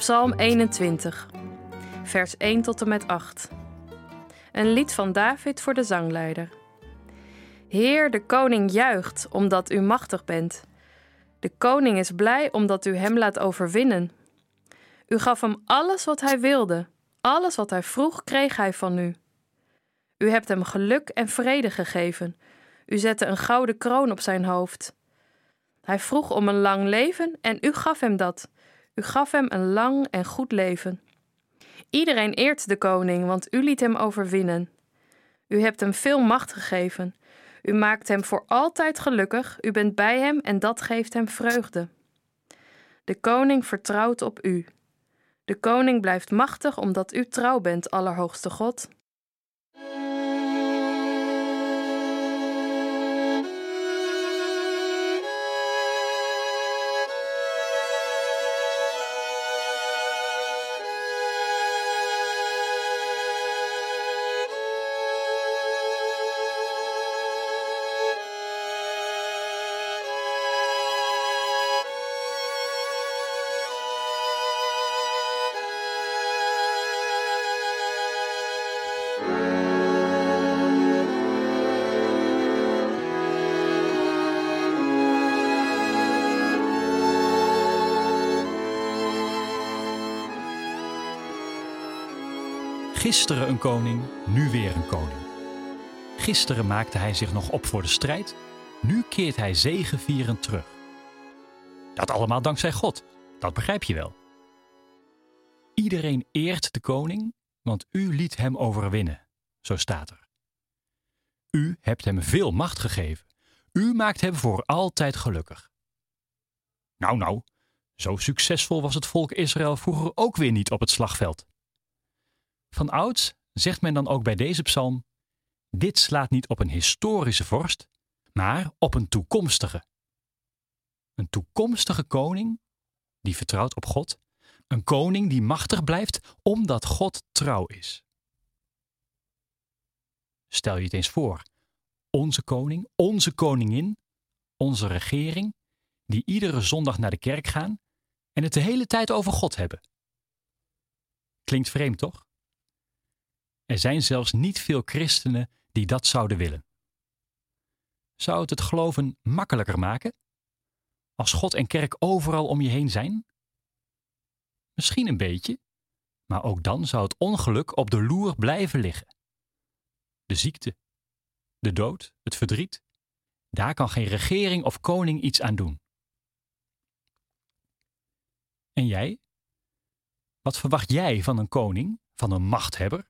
Psalm 21, vers 1 tot en met 8. Een lied van David voor de zangleider. Heer, de koning juicht omdat u machtig bent. De koning is blij omdat u hem laat overwinnen. U gaf hem alles wat hij wilde. Alles wat hij vroeg, kreeg hij van u. U hebt hem geluk en vrede gegeven. U zette een gouden kroon op zijn hoofd. Hij vroeg om een lang leven en u gaf hem dat. U gaf hem een lang en goed leven. Iedereen eert de koning, want u liet hem overwinnen. U hebt hem veel macht gegeven. U maakt hem voor altijd gelukkig. U bent bij hem en dat geeft hem vreugde. De koning vertrouwt op u. De koning blijft machtig omdat u trouw bent, Allerhoogste God. Gisteren een koning, nu weer een koning. Gisteren maakte hij zich nog op voor de strijd, nu keert hij zegevierend terug. Dat allemaal dankzij God, dat begrijp je wel. Iedereen eert de koning, want u liet hem overwinnen, zo staat er. U hebt hem veel macht gegeven. U maakt hem voor altijd gelukkig. Nou, nou, zo succesvol was het volk Israël vroeger ook weer niet op het slagveld. Van ouds zegt men dan ook bij deze psalm: Dit slaat niet op een historische vorst, maar op een toekomstige. Een toekomstige koning die vertrouwt op God, een koning die machtig blijft omdat God trouw is. Stel je het eens voor: onze koning, onze koningin, onze regering, die iedere zondag naar de kerk gaan en het de hele tijd over God hebben. Klinkt vreemd, toch? Er zijn zelfs niet veel christenen die dat zouden willen. Zou het het geloven makkelijker maken? Als God en kerk overal om je heen zijn? Misschien een beetje, maar ook dan zou het ongeluk op de loer blijven liggen. De ziekte, de dood, het verdriet, daar kan geen regering of koning iets aan doen. En jij? Wat verwacht jij van een koning, van een machthebber?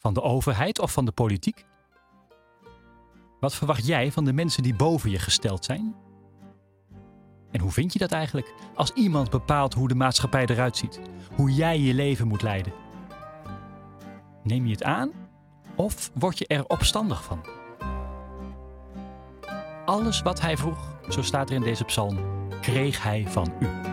Van de overheid of van de politiek? Wat verwacht jij van de mensen die boven je gesteld zijn? En hoe vind je dat eigenlijk als iemand bepaalt hoe de maatschappij eruit ziet, hoe jij je leven moet leiden? Neem je het aan of word je er opstandig van? Alles wat hij vroeg, zo staat er in deze psalm, kreeg hij van u.